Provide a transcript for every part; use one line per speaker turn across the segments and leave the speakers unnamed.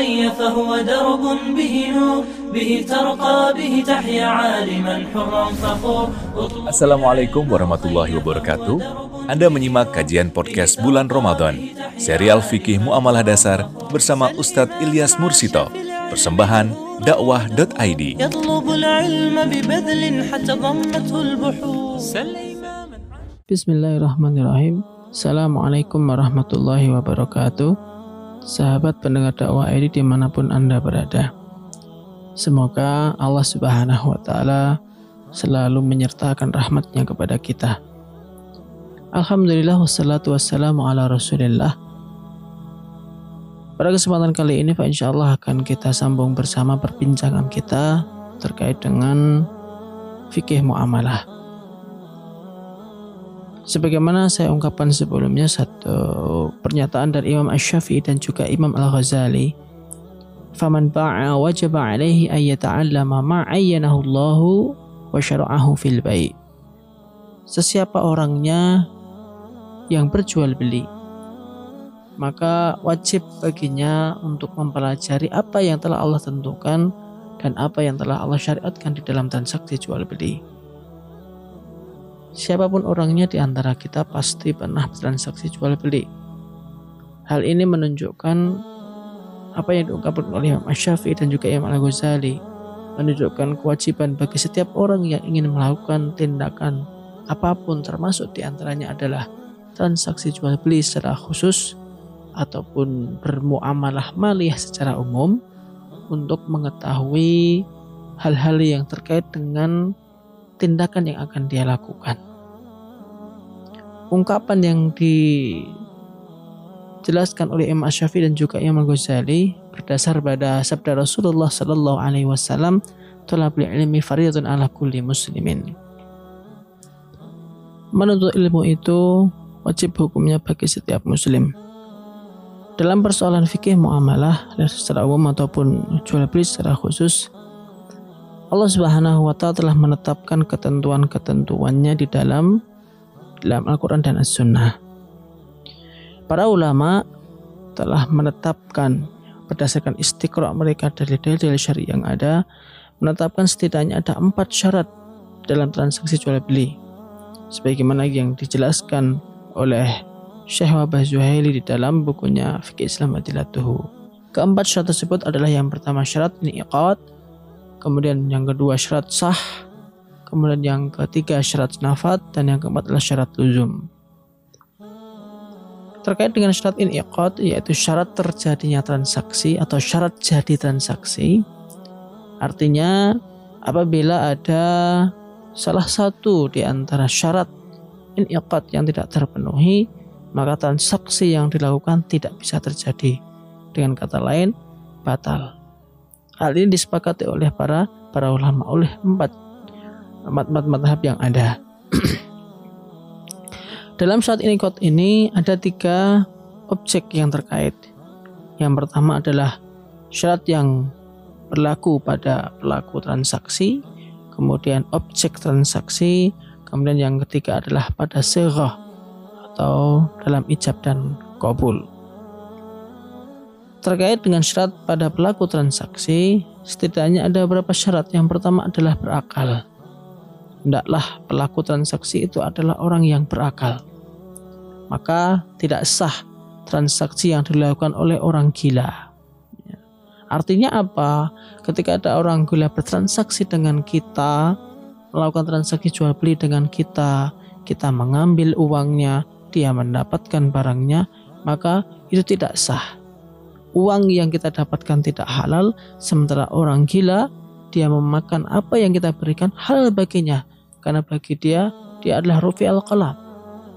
أخي فهو درب به نور به ترقى به تحيا عالما حرا فخور
Assalamualaikum warahmatullahi wabarakatuh. Anda menyimak kajian podcast bulan Ramadan, serial fikih muamalah dasar bersama Ustadz Ilyas Mursito, persembahan dakwah.id.
يطلب العلم ببذل حتى ضمته البحور
Bismillahirrahmanirrahim. Assalamualaikum warahmatullahi wabarakatuh. Sahabat pendengar dakwah ini di mana pun Anda berada. Semoga Allah subhanahu wa ta'ala selalu menyertakan rahmatnya kepada kita. Alhamdulillah wassalatu wassalamu ala rasulillah. Pada kesempatan kali ini Pak Insya Allah akan kita sambung bersama perbincangan kita terkait dengan fikih muamalah. Sebagaimana saya ungkapkan sebelumnya satu pernyataan dari Imam Ash-Syafi'i dan juga Imam Al-Ghazali faman ba'a wajaba alaihi ma ayyanahu Allah wa syara'ahu fil bai' Sesiapa orangnya yang berjual beli maka wajib baginya untuk mempelajari apa yang telah Allah tentukan dan apa yang telah Allah syariatkan di dalam transaksi jual beli. Siapa pun orangnya di antara kita pasti pernah bertransaksi jual beli. Hal ini menunjukkan apa yang diungkapkan oleh Imam Syafi'i dan juga Imam Al-Ghazali menunjukkan kewajiban bagi setiap orang yang ingin melakukan tindakan apa pun termasuk di antaranya adalah transaksi jual beli secara khusus ataupun bermuamalah maliyah secara umum untuk mengetahui hal-hal yang terkait dengan tindakan yang akan dia lakukan. Ungkapan yang dijelaskan oleh Imam Syafi'i dan juga Imam Ghazali berdasar pada sabda Rasulullah Sallallahu Alaihi Wasallam, "Tolabul ilmi fardun ala kulli muslimin." Menuntut ilmu itu wajib hukumnya bagi setiap muslim. Dalam persoalan fikih muamalah secara umum ataupun jual beli secara khusus, Allah Subhanahu wa taala telah menetapkan ketentuan-ketentuannya di dalam dalam Al-Qur'an dan As-Sunnah. Para ulama telah menetapkan berdasarkan istiqra mereka dari dalil-dalil syari yang ada menetapkan setidaknya ada empat syarat dalam transaksi jual beli sebagaimana yang dijelaskan oleh Syekh Wabah Zuhaili di dalam bukunya Fikih Islam Adilatuhu. Keempat syarat tersebut adalah yang pertama syarat ini iqad, kemudian yang kedua syarat sah, kemudian yang ketiga syarat nafat, dan yang keempat adalah syarat luzum. Terkait dengan syarat ini iqad, yaitu syarat terjadinya transaksi atau syarat jadi transaksi, artinya apabila ada salah satu di antara syarat iqad yang tidak terpenuhi, maka transaksi yang dilakukan tidak bisa terjadi. Dengan kata lain, batal. Hal ini disepakati oleh para para ulama oleh empat empat madhab yang ada. Dalam saat ini kot ini ada tiga objek yang terkait. Yang pertama adalah syarat yang berlaku pada pelaku transaksi, kemudian objek transaksi, kemudian yang ketiga adalah pada serah atau dalam ijab dan kabul. Terkait dengan syarat pada pelaku transaksi, setidaknya ada beberapa syarat. Yang pertama adalah berakal. Hendaklah pelaku transaksi itu adalah orang yang berakal. Maka tidak sah transaksi yang dilakukan oleh orang gila. Artinya apa? Ketika ada orang gila bertransaksi dengan kita, melakukan transaksi jual beli dengan kita, kita mengambil uangnya, dia mendapatkan barangnya, maka itu tidak sah uang yang kita dapatkan tidak halal, sementara orang gila dia memakan apa yang kita berikan halal baginya, karena bagi dia dia adalah rufi al qalam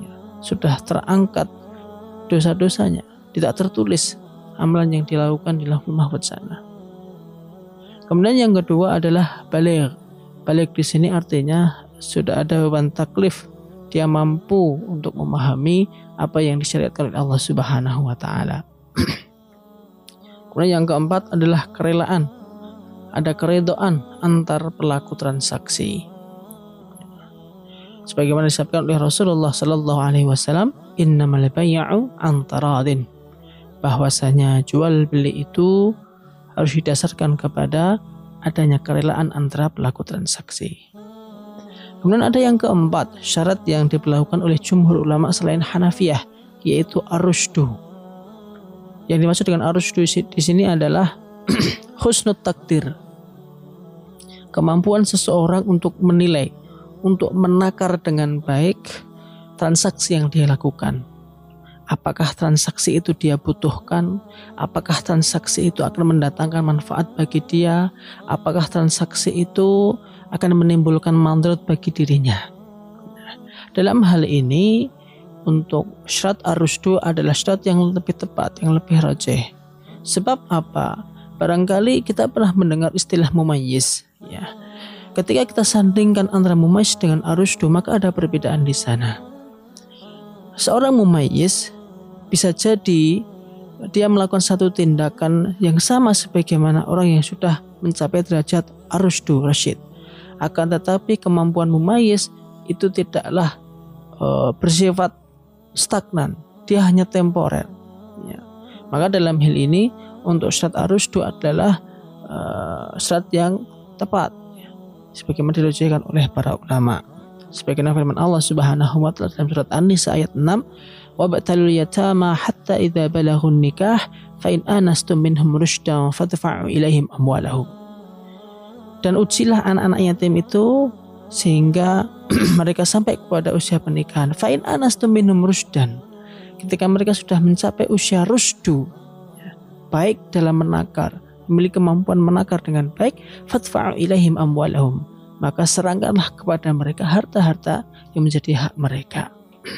ya, sudah terangkat dosa-dosanya, tidak tertulis amalan yang dilakukan di lahul mahfud sana. Kemudian yang kedua adalah balik. Balik di sini artinya sudah ada beban taklif. Dia mampu untuk memahami apa yang disyariatkan oleh Allah Subhanahu wa taala. Kemudian yang keempat adalah kerelaan. Ada keredoan antar pelaku transaksi. Sebagaimana disebutkan oleh Rasulullah Sallallahu Alaihi Wasallam, Innamal bay'u antaradin. Bahwasanya jual beli itu harus didasarkan kepada adanya kerelaan antara pelaku transaksi. Kemudian ada yang keempat, syarat yang diberlakukan oleh jumhur ulama selain Hanafiyah, yaitu arusdu. Yang dimaksud dengan arusdu di sini adalah husnul takdir. Kemampuan seseorang untuk menilai, untuk menakar dengan baik transaksi yang dia lakukan. Apakah transaksi itu dia butuhkan? Apakah transaksi itu akan mendatangkan manfaat bagi dia? Apakah transaksi itu akan menimbulkan mandarat bagi dirinya. Dalam hal ini, untuk syarat arusdu adalah syarat yang lebih tepat, yang lebih rajih. Sebab apa? Barangkali kita pernah mendengar istilah mumayyiz, ya. Ketika kita sandingkan antara mumayyiz dengan arusdu, maka ada perbedaan di sana. Seorang mumayyiz bisa jadi dia melakukan satu tindakan yang sama sebagaimana orang yang sudah mencapai derajat arusdu rasyid akan tetapi kemampuan mumayyiz itu tidaklah uh, bersifat stagnan, dia hanya temporer. Ya. Maka dalam hal ini untuk syarat arusdu adalah uh, syarat yang tepat, ya. sebagaimana dirujukan oleh para ulama. Sebagaimana firman Allah Subhanahu wa taala dalam surat An-Nisa ayat 6, "Wa batalul yatama hatta idza balaghun nikah fa in anastum minhum rushdan fadfa'u ilaihim amwalahum." dan ujilah anak-anak yatim itu sehingga mereka sampai kepada usia pernikahan. Fa'in anastum minum rusdan. Ketika mereka sudah mencapai usia rusdu, ya, baik dalam menakar, memiliki kemampuan menakar dengan baik, fatfa'u ilaihim amwalahum. Maka serangkanlah kepada mereka harta-harta yang menjadi hak mereka.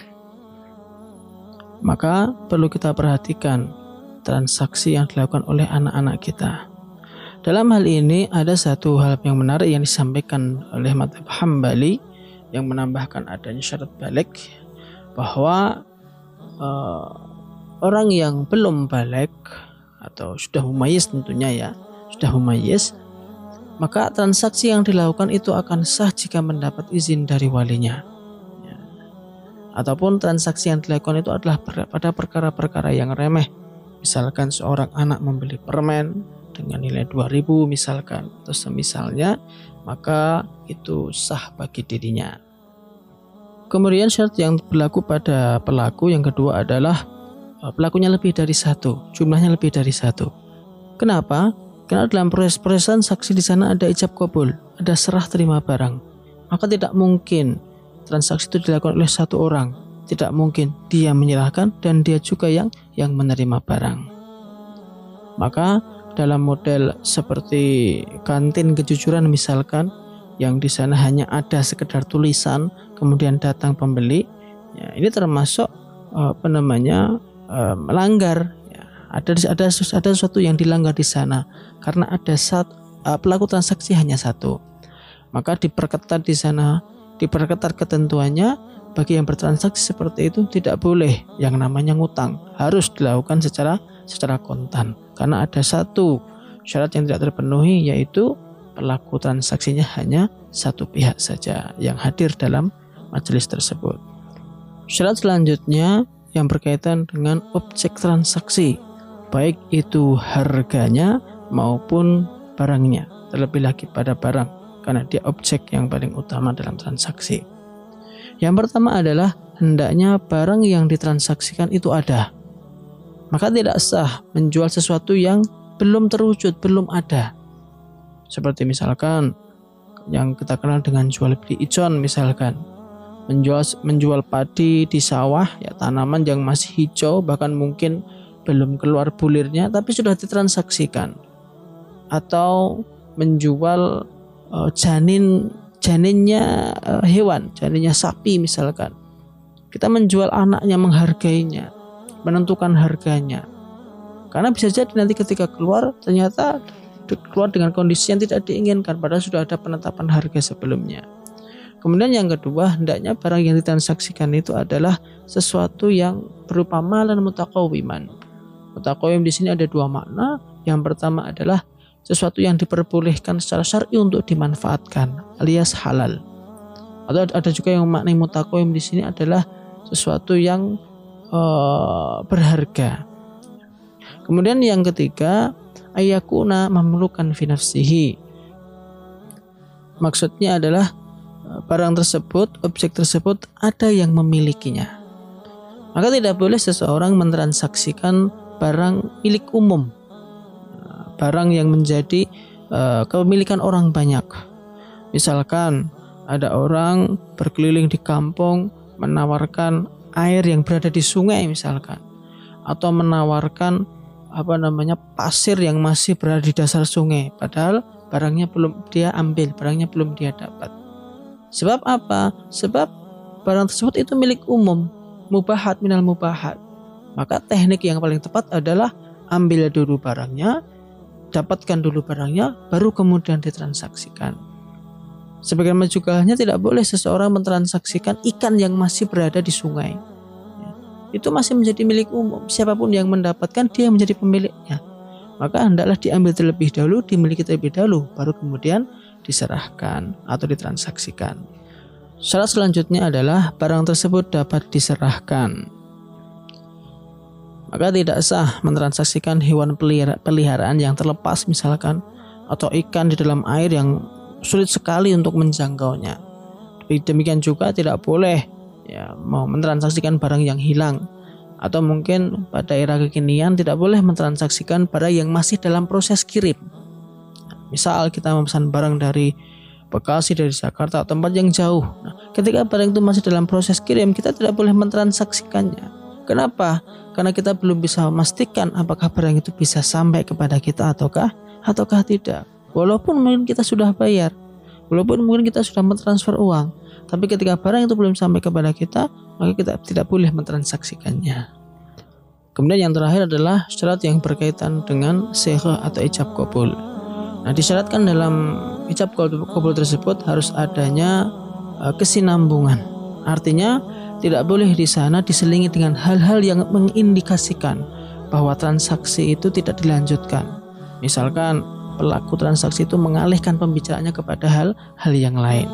Maka perlu kita perhatikan transaksi yang dilakukan oleh anak-anak kita dalam hal ini ada satu hal yang menarik yang disampaikan oleh Madhab Hambali yang menambahkan adanya syarat balik bahwa uh, orang yang belum balik atau sudah mumayyiz tentunya ya sudah mumayyiz maka transaksi yang dilakukan itu akan sah jika mendapat izin dari walinya ya. ataupun transaksi yang dilakukan itu adalah pada perkara-perkara yang remeh misalkan seorang anak membeli permen dengan nilai 2000 misalkan atau semisalnya maka itu sah bagi dirinya. Kemudian syarat yang berlaku pada pelaku yang kedua adalah eh, pelakunya lebih dari satu, jumlahnya lebih dari satu. Kenapa? Karena dalam proses-proses saksi di sana ada ijab kabul, ada serah terima barang. Maka tidak mungkin transaksi itu dilakukan oleh satu orang. Tidak mungkin dia menyerahkan dan dia juga yang yang menerima barang. Maka dalam model seperti kantin kejujuran misalkan yang di sana hanya ada sekedar tulisan kemudian datang pembeli ya, ini termasuk eh, apa namanya uh, melanggar ya, ada ada ada sesuatu yang dilanggar di sana karena ada saat uh, pelaku transaksi hanya satu. Maka diperketat di sana diperketat ketentuannya bagi yang bertransaksi seperti itu tidak boleh yang namanya ngutang harus dilakukan secara secara kontan karena ada satu syarat yang tidak terpenuhi yaitu pelaku transaksinya hanya satu pihak saja yang hadir dalam majelis tersebut. Syarat selanjutnya yang berkaitan dengan objek transaksi, baik itu harganya maupun barangnya, terlebih lagi pada barang karena dia objek yang paling utama dalam transaksi. Yang pertama adalah hendaknya barang yang ditransaksikan itu ada maka tidak sah menjual sesuatu yang belum terwujud, belum ada. Seperti misalkan yang kita kenal dengan jual beli ijon misalkan. Menjual menjual padi di sawah ya tanaman yang masih hijau bahkan mungkin belum keluar bulirnya tapi sudah ditransaksikan. Atau menjual uh, janin janinnya uh, hewan janinnya sapi misalkan. Kita menjual anaknya menghargainya menentukan harganya. Karena bisa jadi nanti ketika keluar ternyata keluar dengan kondisi yang tidak diinginkan padahal sudah ada penetapan harga sebelumnya. Kemudian yang kedua, hendaknya barang yang ditransaksikan itu adalah sesuatu yang berupa malan mutakawiman. Mutakawim di sini ada dua makna. Yang pertama adalah sesuatu yang diperbolehkan secara syar'i untuk dimanfaatkan alias halal. Atau ada juga yang makna mutakawim di sini adalah sesuatu yang uh, berharga. Kemudian yang ketiga ayakuna mamlukan fi nafsihi. Maksudnya adalah eh, barang tersebut, objek tersebut ada yang memilikinya. Maka tidak boleh seseorang mentransaksikan barang milik umum, eh, barang yang menjadi kepemilikan orang banyak. Misalkan ada orang berkeliling di kampung menawarkan air yang berada di sungai misalkan atau menawarkan apa namanya pasir yang masih berada di dasar sungai padahal barangnya belum dia ambil barangnya belum dia dapat. Sebab apa? Sebab barang tersebut itu milik umum mubahat minal mubahat. Maka teknik yang paling tepat adalah ambil dulu barangnya dapatkan dulu barangnya baru kemudian ditransaksikan Sebagaimana juga hanya tidak boleh seseorang mentransaksikan ikan yang masih berada di sungai itu masih menjadi milik umum. Siapa pun yang mendapatkan dia menjadi pemiliknya. Maka hendaklah diambil terlebih dahulu, dimiliki terlebih dahulu, baru kemudian diserahkan atau ditransaksikan. Syarat selanjutnya adalah barang tersebut dapat diserahkan. Maka tidak sah mentransaksikan hewan peliharaan yang terlepas misalkan atau ikan di dalam air yang sulit sekali untuk menjangkaunya. Demikian juga tidak boleh ya mau mentransaksikan barang yang hilang atau mungkin pada era kekinian tidak boleh mentransaksikan barang yang masih dalam proses kirim. Misal kita memesan barang dari Bekasi dari Jakarta tempat yang jauh. Nah, ketika barang itu masih dalam proses kirim, kita tidak boleh mentransaksikannya. Kenapa? Karena kita belum bisa memastikan apakah barang itu bisa sampai kepada kita ataukah ataukah tidak. Walaupun mungkin kita sudah bayar, walaupun mungkin kita sudah mentransfer uang, tapi ketika barang itu belum sampai kepada kita, maka kita tidak boleh mentransaksikannya. Kemudian yang terakhir adalah syarat yang berkaitan dengan seha atau ijab kabul. Nah, disyaratkan dalam ijab kabul tersebut harus adanya uh, kesinambungan. Artinya tidak boleh di sana diselingi dengan hal-hal yang mengindikasikan bahwa transaksi itu tidak dilanjutkan. Misalkan pelaku transaksi itu mengalihkan pembicaraannya kepada hal-hal yang lain.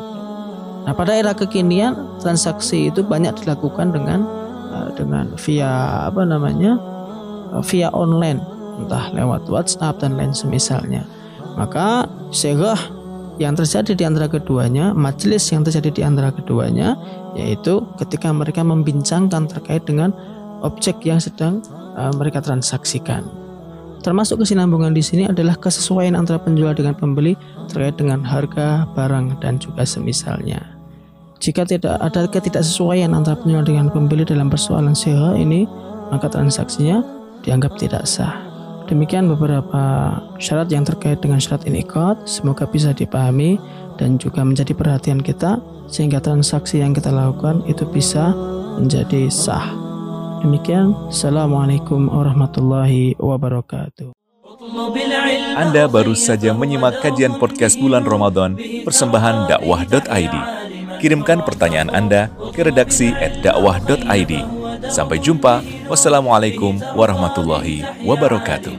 Nah, pada era kekinian transaksi itu banyak dilakukan dengan uh, dengan via apa namanya? Uh, via online, entah lewat WhatsApp dan lain semisalnya. Maka segah yang terjadi di antara keduanya, majelis yang terjadi di antara keduanya yaitu ketika mereka membincangkan terkait dengan objek yang sedang uh, mereka transaksikan. Termasuk kesinambungan di sini adalah kesesuaian antara penjual dengan pembeli terkait dengan harga barang dan juga semisalnya. Jika tidak ada ketidaksesuaian antara penjual dengan pembeli dalam persoalan sewa ini, maka transaksinya dianggap tidak sah. Demikian beberapa syarat yang terkait dengan syarat ini kot. Semoga bisa dipahami dan juga menjadi perhatian kita sehingga transaksi yang kita lakukan itu bisa menjadi sah. Demikian, Assalamualaikum warahmatullahi wabarakatuh.
Anda baru saja menyimak kajian podcast bulan Ramadan persembahan dakwah.id. Kirimkan pertanyaan Anda ke redaksi at dakwah.id. Sampai jumpa. Wassalamualaikum warahmatullahi wabarakatuh.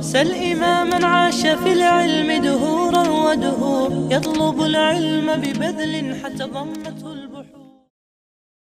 سل إماما عاش في العلم دهورا ودهور يطلب العلم ببذل حتى ضمته